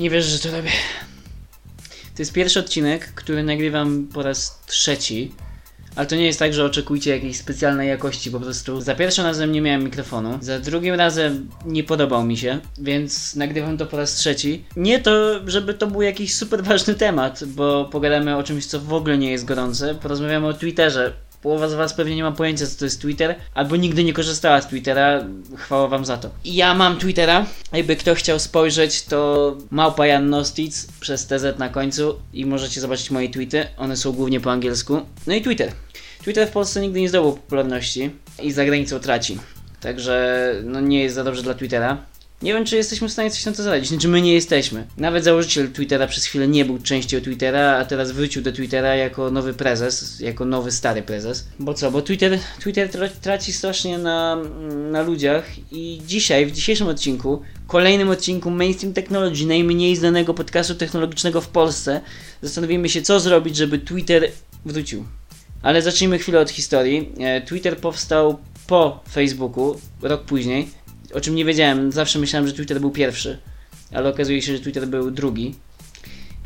Nie wiesz, że to robię. To jest pierwszy odcinek, który nagrywam po raz trzeci. Ale to nie jest tak, że oczekujcie jakiejś specjalnej jakości, po prostu za pierwszym razem nie miałem mikrofonu, za drugim razem nie podobał mi się, więc nagrywam to po raz trzeci. Nie to, żeby to był jakiś super ważny temat, bo pogadamy o czymś, co w ogóle nie jest gorące, porozmawiamy o Twitterze, Połowa z Was pewnie nie ma pojęcia, co to jest Twitter, albo nigdy nie korzystała z Twittera. Chwała Wam za to. Ja mam Twittera. Jakby kto chciał spojrzeć, to małpa przez TZ na końcu i możecie zobaczyć moje tweety. One są głównie po angielsku. No i Twitter. Twitter w Polsce nigdy nie zdobył popularności i za granicą traci. Także no nie jest za dobrze dla Twittera. Nie wiem, czy jesteśmy w stanie coś na to zaradzić. Znaczy, my nie jesteśmy. Nawet założyciel Twittera przez chwilę nie był częścią Twittera, a teraz wrócił do Twittera jako nowy prezes, jako nowy stary prezes. Bo co? Bo Twitter, Twitter traci strasznie na, na ludziach i dzisiaj, w dzisiejszym odcinku, kolejnym odcinku Mainstream Technology, najmniej znanego podcastu technologicznego w Polsce, zastanowimy się, co zrobić, żeby Twitter wrócił. Ale zacznijmy chwilę od historii. E, Twitter powstał po Facebooku, rok później o czym nie wiedziałem. Zawsze myślałem, że Twitter był pierwszy, ale okazuje się, że Twitter był drugi.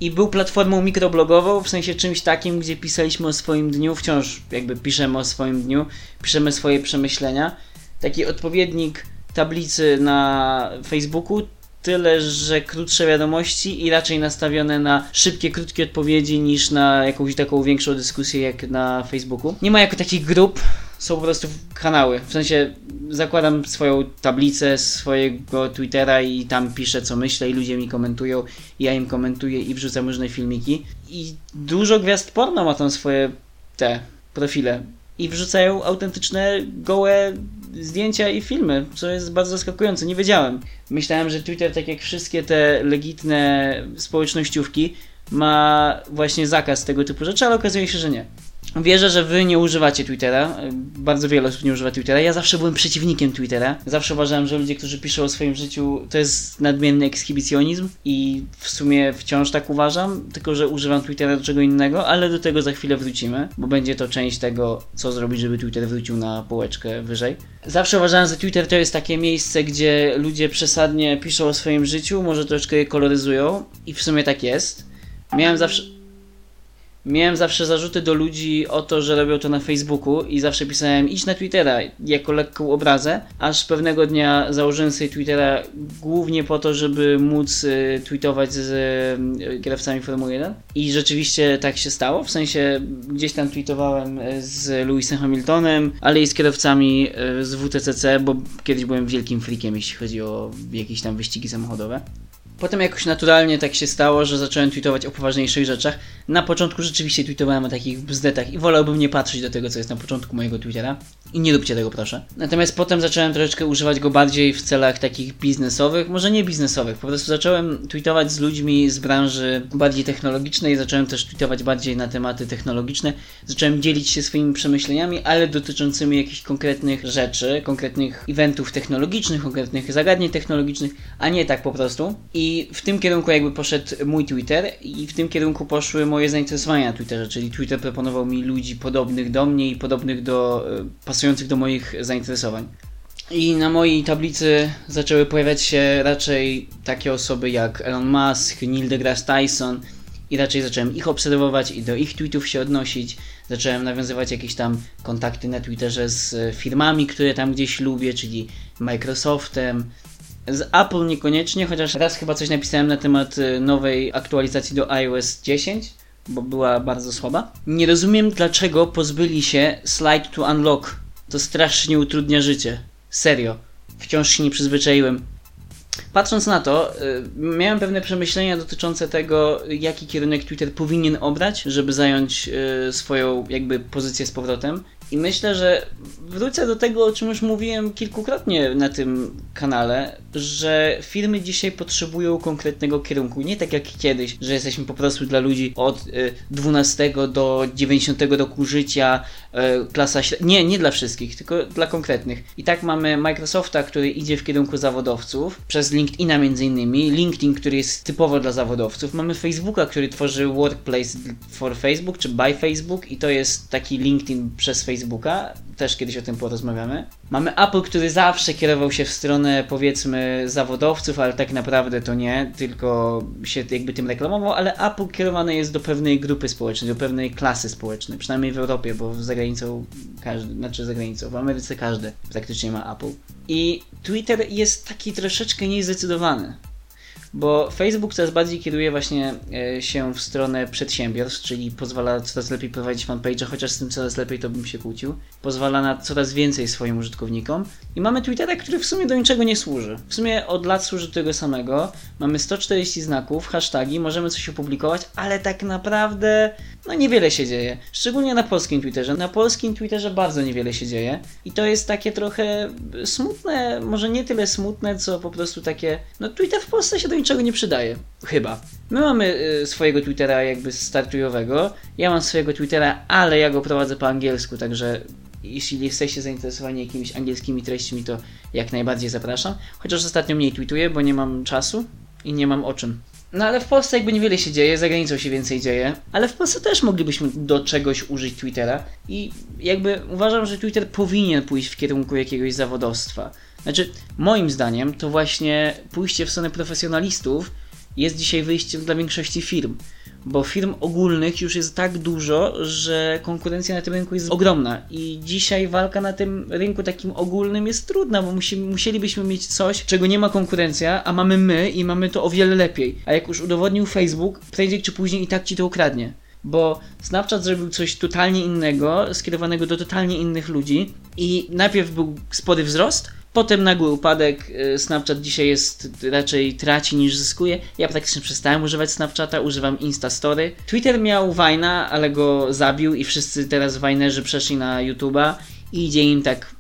I był platformą mikroblogową, w sensie czymś takim, gdzie pisaliśmy o swoim dniu, wciąż jakby piszemy o swoim dniu, piszemy swoje przemyślenia. Taki odpowiednik tablicy na Facebooku, tyle, że krótsze wiadomości i raczej nastawione na szybkie, krótkie odpowiedzi niż na jakąś taką większą dyskusję jak na Facebooku. Nie ma jako takich grup, są po prostu kanały. W sensie zakładam swoją tablicę swojego Twittera i tam piszę co myślę i ludzie mi komentują, ja im komentuję i wrzucam różne filmiki. I dużo gwiazd porno ma tam swoje te profile i wrzucają autentyczne, gołe zdjęcia i filmy, co jest bardzo zaskakujące. Nie wiedziałem. Myślałem, że Twitter, tak jak wszystkie te legitne społecznościówki, ma właśnie zakaz tego typu rzeczy, ale okazuje się, że nie. Wierzę, że wy nie używacie Twittera. Bardzo wiele osób nie używa Twittera. Ja zawsze byłem przeciwnikiem Twittera. Zawsze uważałem, że ludzie, którzy piszą o swoim życiu, to jest nadmienny ekshibicjonizm i w sumie wciąż tak uważam, tylko że używam Twittera do czego innego, ale do tego za chwilę wrócimy, bo będzie to część tego, co zrobić, żeby Twitter wrócił na półeczkę wyżej. Zawsze uważałem, że Twitter to jest takie miejsce, gdzie ludzie przesadnie piszą o swoim życiu, może troszkę je koloryzują i w sumie tak jest. Miałem zawsze Miałem zawsze zarzuty do ludzi o to, że robią to na Facebooku i zawsze pisałem idź na Twittera jako lekką obrazę, aż pewnego dnia założyłem sobie Twittera głównie po to, żeby móc y, tweetować z y, kierowcami Formuły 1 i rzeczywiście tak się stało, w sensie gdzieś tam tweetowałem z Lewisem Hamiltonem, ale i z kierowcami y, z WTCC, bo kiedyś byłem wielkim freakiem jeśli chodzi o jakieś tam wyścigi samochodowe. Potem jakoś naturalnie tak się stało, że zacząłem tweetować o poważniejszych rzeczach. Na początku rzeczywiście tweetowałem o takich bzdetach i wolałbym nie patrzeć do tego, co jest na początku mojego Twittera. I nie róbcie tego, proszę. Natomiast potem zacząłem troszeczkę używać go bardziej w celach takich biznesowych, może nie biznesowych, po prostu zacząłem tweetować z ludźmi z branży bardziej technologicznej, zacząłem też tweetować bardziej na tematy technologiczne, zacząłem dzielić się swoimi przemyśleniami, ale dotyczącymi jakichś konkretnych rzeczy, konkretnych eventów technologicznych, konkretnych zagadnień technologicznych, a nie tak po prostu. I w tym kierunku jakby poszedł mój Twitter i w tym kierunku poszły moje zainteresowania na Twitterze, czyli Twitter proponował mi ludzi podobnych do mnie i podobnych do e, pasujących do moich zainteresowań. I na mojej tablicy zaczęły pojawiać się raczej takie osoby jak Elon Musk, Neil deGrasse Tyson i raczej zacząłem ich obserwować i do ich tweetów się odnosić. Zacząłem nawiązywać jakieś tam kontakty na Twitterze z firmami, które tam gdzieś lubię, czyli Microsoftem, z Apple niekoniecznie, chociaż raz chyba coś napisałem na temat y, nowej aktualizacji do iOS 10, bo była bardzo słaba. Nie rozumiem, dlaczego pozbyli się Slide to Unlock. To strasznie utrudnia życie. Serio. Wciąż się nie przyzwyczaiłem. Patrząc na to, y, miałem pewne przemyślenia dotyczące tego, jaki kierunek Twitter powinien obrać, żeby zająć y, swoją jakby pozycję z powrotem. I myślę, że wrócę do tego, o czym już mówiłem kilkukrotnie na tym kanale, że firmy dzisiaj potrzebują konkretnego kierunku. Nie tak jak kiedyś, że jesteśmy po prostu dla ludzi od 12 y, do 90 roku życia, y, klasa średnia. Nie, nie dla wszystkich, tylko dla konkretnych. I tak mamy Microsofta, który idzie w kierunku zawodowców, przez LinkedIna między innymi, LinkedIn, który jest typowo dla zawodowców. Mamy Facebooka, który tworzy Workplace for Facebook, czy by Facebook i to jest taki LinkedIn przez Facebook Facebooka, też kiedyś o tym porozmawiamy. Mamy Apple, który zawsze kierował się w stronę powiedzmy zawodowców, ale tak naprawdę to nie, tylko się jakby tym reklamował, ale Apple kierowane jest do pewnej grupy społecznej, do pewnej klasy społecznej, przynajmniej w Europie, bo za granicą każdy, znaczy za granicą, w Ameryce każdy praktycznie ma Apple. I Twitter jest taki troszeczkę niezdecydowany bo Facebook coraz bardziej kieruje właśnie e, się w stronę przedsiębiorstw, czyli pozwala coraz lepiej prowadzić fanpage, chociaż z tym coraz lepiej to bym się kłócił. Pozwala na coraz więcej swoim użytkownikom. I mamy Twittera, który w sumie do niczego nie służy. W sumie od lat służy tego samego. Mamy 140 znaków, hasztagi, możemy coś opublikować, ale tak naprawdę no niewiele się dzieje. Szczególnie na polskim Twitterze. Na polskim Twitterze bardzo niewiele się dzieje. I to jest takie trochę smutne, może nie tyle smutne, co po prostu takie. No Twitter w Polsce się do niczego nie przydaje. Chyba. My mamy y, swojego Twittera jakby startujowego. Ja mam swojego Twittera, ale ja go prowadzę po angielsku, także jeśli jesteście zainteresowani jakimiś angielskimi treściami, to jak najbardziej zapraszam. Chociaż ostatnio mniej tweetuję, bo nie mam czasu i nie mam o czym. No ale w Polsce jakby niewiele się dzieje, za granicą się więcej dzieje, ale w Polsce też moglibyśmy do czegoś użyć Twittera i jakby uważam, że Twitter powinien pójść w kierunku jakiegoś zawodowstwa. Znaczy, moim zdaniem to właśnie pójście w stronę profesjonalistów jest dzisiaj wyjściem dla większości firm bo firm ogólnych już jest tak dużo, że konkurencja na tym rynku jest ogromna i dzisiaj walka na tym rynku takim ogólnym jest trudna, bo musi, musielibyśmy mieć coś, czego nie ma konkurencja, a mamy my i mamy to o wiele lepiej. A jak już udowodnił Facebook, prędzej czy później i tak ci to ukradnie. Bo Snapchat zrobił coś totalnie innego, skierowanego do totalnie innych ludzi i najpierw był spory wzrost, Potem nagły upadek, y, Snapchat dzisiaj jest raczej traci niż zyskuje. Ja praktycznie przestałem używać Snapchata, używam Instastory. Twitter miał Wajna, ale go zabił i wszyscy teraz Wajnerzy przeszli na YouTube'a i idzie im tak...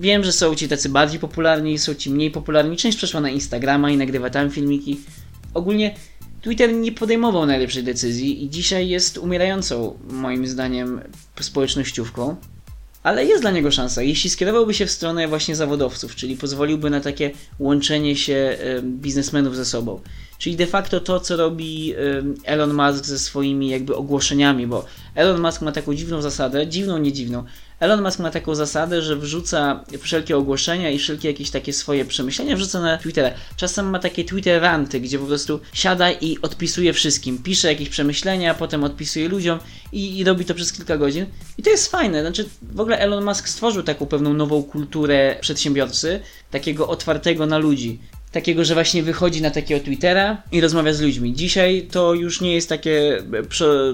Wiem, że są ci tacy bardziej popularni, są ci mniej popularni. Część przeszła na Instagrama i nagrywa tam filmiki. Ogólnie Twitter nie podejmował najlepszej decyzji i dzisiaj jest umierającą, moim zdaniem, społecznościówką. Ale jest dla niego szansa. Jeśli skierowałby się w stronę właśnie zawodowców, czyli pozwoliłby na takie łączenie się biznesmenów ze sobą. Czyli de facto to, co robi Elon Musk ze swoimi jakby ogłoszeniami, bo Elon Musk ma taką dziwną zasadę, dziwną, nie dziwną. Elon Musk ma taką zasadę, że wrzuca wszelkie ogłoszenia i wszelkie jakieś takie swoje przemyślenia wrzuca na Twittera. Czasem ma takie Twitter ranty, gdzie po prostu siada i odpisuje wszystkim. Pisze jakieś przemyślenia, potem odpisuje ludziom i, i robi to przez kilka godzin. I to jest fajne. Znaczy, w ogóle Elon Musk stworzył taką pewną nową kulturę przedsiębiorcy, takiego otwartego na ludzi takiego, że właśnie wychodzi na takiego Twittera i rozmawia z ludźmi. Dzisiaj to już nie jest takie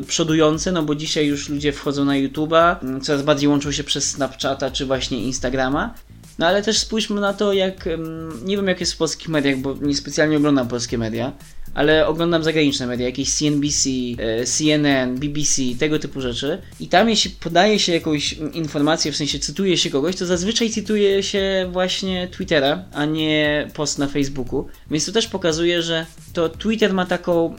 przodujące, no bo dzisiaj już ludzie wchodzą na YouTube'a, mm, coraz bardziej łączą się przez Snapchata czy właśnie Instagrama. No ale też spójrzmy na to, jak. Nie wiem, jak jest w polskich mediach, bo niespecjalnie oglądam polskie media, ale oglądam zagraniczne media, jakieś CNBC, CNN, BBC, tego typu rzeczy. I tam, jeśli podaje się jakąś informację, w sensie cytuje się kogoś, to zazwyczaj cytuje się właśnie Twittera, a nie post na Facebooku. Więc to też pokazuje, że to Twitter ma taką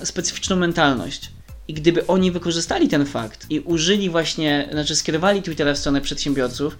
e, specyficzną mentalność. I gdyby oni wykorzystali ten fakt i użyli właśnie, znaczy skierowali Twittera w stronę przedsiębiorców,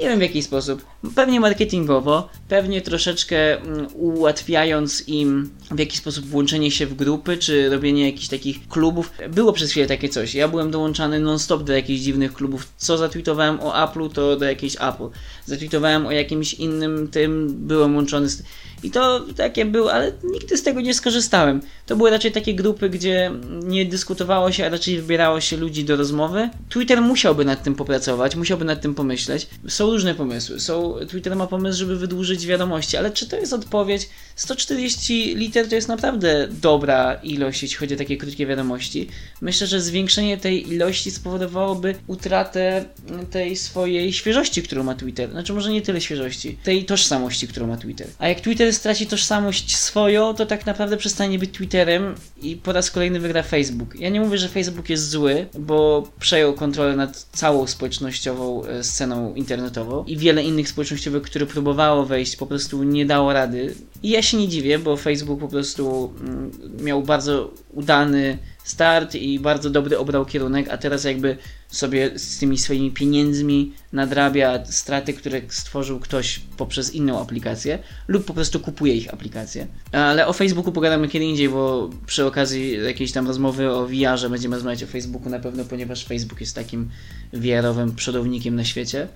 nie wiem w jaki sposób. Pewnie marketingowo, pewnie troszeczkę mm, ułatwiając im w jakiś sposób włączenie się w grupy, czy robienie jakichś takich klubów. Było przez chwilę takie coś. Ja byłem dołączany non-stop do jakichś dziwnych klubów. Co zatweetowałem o Apple'u, to do jakiejś Apple. Zatweetowałem o jakimś innym tym, byłem łączony z... I to takie było, ale nigdy z tego nie skorzystałem. To były raczej takie grupy, gdzie nie dyskutowało się, a raczej wybierało się ludzi do rozmowy. Twitter musiałby nad tym popracować, musiałby nad tym pomyśleć. Są różne pomysły. Są, Twitter ma pomysł, żeby wydłużyć wiadomości, ale czy to jest odpowiedź? 140 liter to jest naprawdę dobra ilość, jeśli chodzi o takie krótkie wiadomości. Myślę, że zwiększenie tej ilości spowodowałoby utratę tej swojej świeżości, którą ma Twitter. Znaczy, może nie tyle świeżości, tej tożsamości, którą ma Twitter. A jak Twitter straci tożsamość swoją, to tak naprawdę przestanie być Twitterem i po raz kolejny wygra Facebook. Ja nie mówię, że Facebook jest zły, bo przejął kontrolę nad całą społecznościową e, sceną internetową i wiele innych społecznościowych, które próbowało wejść, po prostu nie dało rady. I ja się nie dziwię, bo Facebook po prostu mm, miał bardzo udany start i bardzo dobry obrał kierunek, a teraz jakby sobie z tymi swoimi pieniędzmi nadrabia straty, które stworzył ktoś poprzez inną aplikację, lub po prostu kupuje ich aplikację. Ale o Facebooku pogadamy kiedy indziej, bo przy okazji jakiejś tam rozmowy o VR-ze będziemy rozmawiać o Facebooku na pewno, ponieważ Facebook jest takim VR-owym przodownikiem na świecie.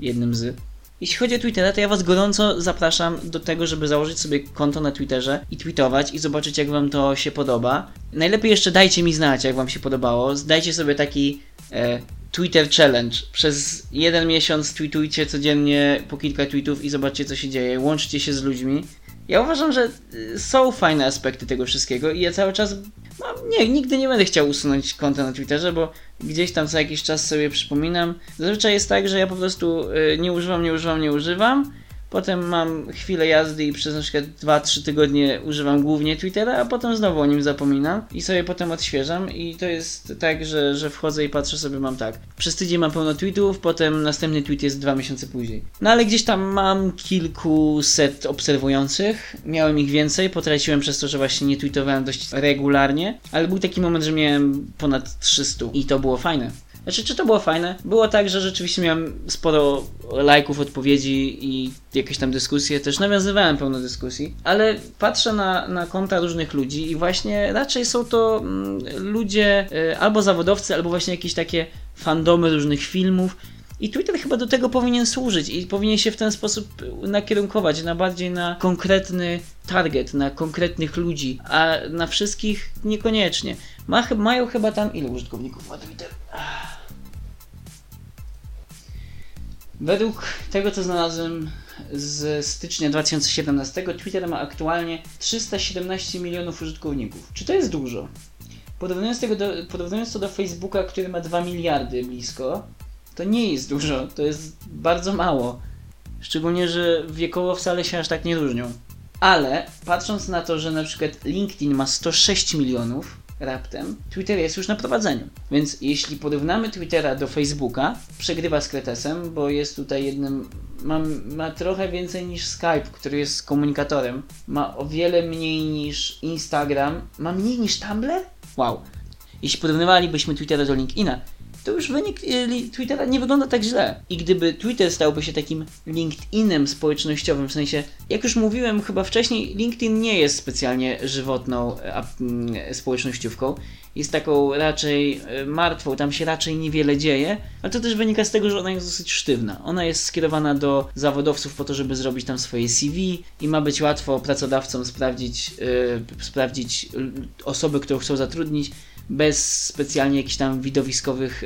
Jednym z. Jeśli chodzi o Twittera, to ja Was gorąco zapraszam do tego, żeby założyć sobie konto na Twitterze i tweetować i zobaczyć, jak Wam to się podoba. Najlepiej jeszcze dajcie mi znać, jak Wam się podobało. Dajcie sobie taki Twitter Challenge. Przez jeden miesiąc tweetujcie codziennie po kilka tweetów i zobaczcie, co się dzieje. Łączcie się z ludźmi. Ja uważam, że y, są fajne aspekty tego wszystkiego i ja cały czas. No, nie, nigdy nie będę chciał usunąć konta na Twitterze, bo gdzieś tam co jakiś czas sobie przypominam. Zazwyczaj jest tak, że ja po prostu y, nie używam, nie używam, nie używam. Potem mam chwilę jazdy i przez na przykład 2-3 tygodnie używam głównie Twittera, a potem znowu o nim zapominam i sobie potem odświeżam i to jest tak, że, że wchodzę i patrzę sobie, mam tak. Przez tydzień mam pełno tweetów, potem następny tweet jest dwa miesiące później. No ale gdzieś tam mam kilkuset obserwujących, miałem ich więcej, potraciłem przez to, że właśnie nie tweetowałem dość regularnie, ale był taki moment, że miałem ponad 300 i to było fajne. Znaczy, czy to było fajne? Było tak, że rzeczywiście miałem sporo lajków, odpowiedzi i jakieś tam dyskusje. Też nawiązywałem pełno dyskusji, ale patrzę na, na konta różnych ludzi i właśnie raczej są to mm, ludzie y, albo zawodowcy, albo właśnie jakieś takie fandomy różnych filmów. I Twitter chyba do tego powinien służyć i powinien się w ten sposób nakierunkować na bardziej na konkretny target, na konkretnych ludzi, a na wszystkich niekoniecznie. Ma, mają chyba tam ilu użytkowników ma Twitter? Według tego, co znalazłem z stycznia 2017, Twitter ma aktualnie 317 milionów użytkowników. Czy to jest dużo? Porównując, tego do, porównując to do Facebooka, który ma 2 miliardy blisko, to nie jest dużo, to jest bardzo mało. Szczególnie, że wiekowo wcale się aż tak nie różnią. Ale patrząc na to, że na przykład LinkedIn ma 106 milionów, raptem, Twitter jest już na prowadzeniu. Więc jeśli porównamy Twittera do Facebooka, przegrywa z Kretesem, bo jest tutaj jednym. Ma, ma trochę więcej niż Skype, który jest komunikatorem. Ma o wiele mniej niż Instagram. Ma mniej niż Tumblr? Wow. Jeśli porównywalibyśmy Twittera do LinkedIna, to już wynik y, Twittera nie wygląda tak źle. I gdyby Twitter stałby się takim LinkedInem społecznościowym, w sensie, jak już mówiłem chyba wcześniej, LinkedIn nie jest specjalnie żywotną a, mm, społecznościówką. Jest taką raczej y, martwą, tam się raczej niewiele dzieje, ale to też wynika z tego, że ona jest dosyć sztywna. Ona jest skierowana do zawodowców po to, żeby zrobić tam swoje CV i ma być łatwo pracodawcom sprawdzić, yy, sprawdzić osoby, które chcą zatrudnić, bez specjalnie jakichś tam widowiskowych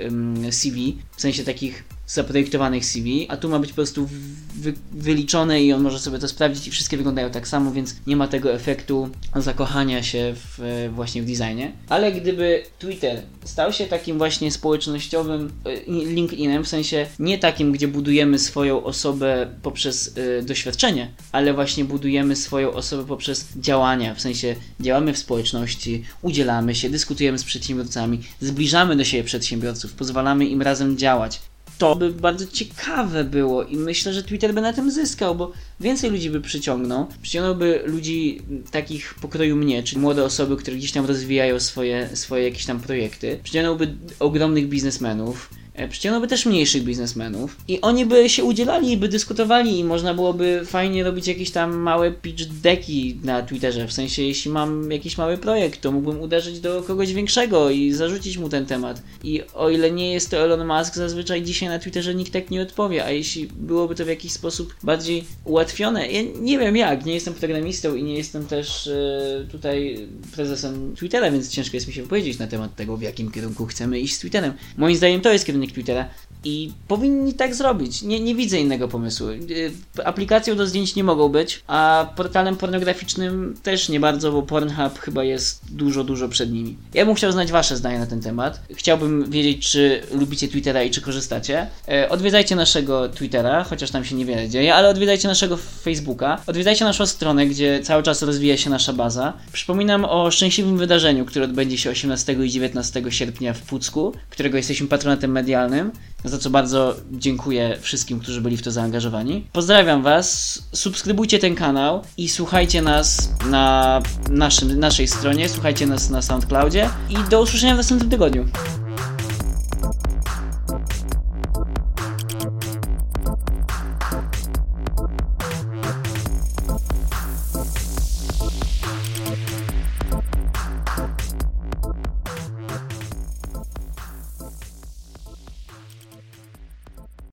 CV, w sensie takich zaprojektowanych CV, a tu ma być po prostu wy, wyliczone i on może sobie to sprawdzić i wszystkie wyglądają tak samo, więc nie ma tego efektu zakochania się w, właśnie w designie. Ale gdyby Twitter stał się takim właśnie społecznościowym e, LinkedInem, w sensie nie takim, gdzie budujemy swoją osobę poprzez y, doświadczenie, ale właśnie budujemy swoją osobę poprzez działania, w sensie działamy w społeczności, udzielamy się, dyskutujemy z przedsiębiorcami, zbliżamy do siebie przedsiębiorców, pozwalamy im razem działać, to by bardzo ciekawe było i myślę, że Twitter by na tym zyskał, bo więcej ludzi by przyciągnął. Przyciągnąłby ludzi takich pokroju mnie, czyli młode osoby, które gdzieś tam rozwijają swoje, swoje jakieś tam projekty. Przyciągnąłby ogromnych biznesmenów przyciągnąłby też mniejszych biznesmenów i oni by się udzielali, by dyskutowali i można byłoby fajnie robić jakieś tam małe pitch decki na Twitterze, w sensie jeśli mam jakiś mały projekt, to mógłbym uderzyć do kogoś większego i zarzucić mu ten temat. I o ile nie jest to Elon Musk, zazwyczaj dzisiaj na Twitterze nikt tak nie odpowie, a jeśli byłoby to w jakiś sposób bardziej ułatwione, ja nie wiem jak, nie jestem programistą i nie jestem też e, tutaj prezesem Twittera, więc ciężko jest mi się wypowiedzieć na temat tego, w jakim kierunku chcemy iść z Twitterem. Moim zdaniem to jest kierunek kierunek Twittera i powinni tak zrobić. Nie, nie widzę innego pomysłu. Y, aplikacją do zdjęć nie mogą być, a portalem pornograficznym też nie bardzo, bo Pornhub chyba jest dużo, dużo przed nimi. Ja bym chciał znać Wasze zdanie na ten temat. Chciałbym wiedzieć, czy lubicie Twittera i czy korzystacie. E, odwiedzajcie naszego Twittera, chociaż tam się niewiele dzieje, ale odwiedzajcie naszego Facebooka. Odwiedzajcie naszą stronę, gdzie cały czas rozwija się nasza baza. Przypominam o szczęśliwym wydarzeniu, które odbędzie się 18 i 19 sierpnia w Pucku, którego jesteśmy patronatem medialnym medialnym, za co bardzo dziękuję wszystkim, którzy byli w to zaangażowani. Pozdrawiam Was, subskrybujcie ten kanał i słuchajcie nas na naszym, naszej stronie, słuchajcie nas na SoundCloudzie i do usłyszenia w następnym tygodniu.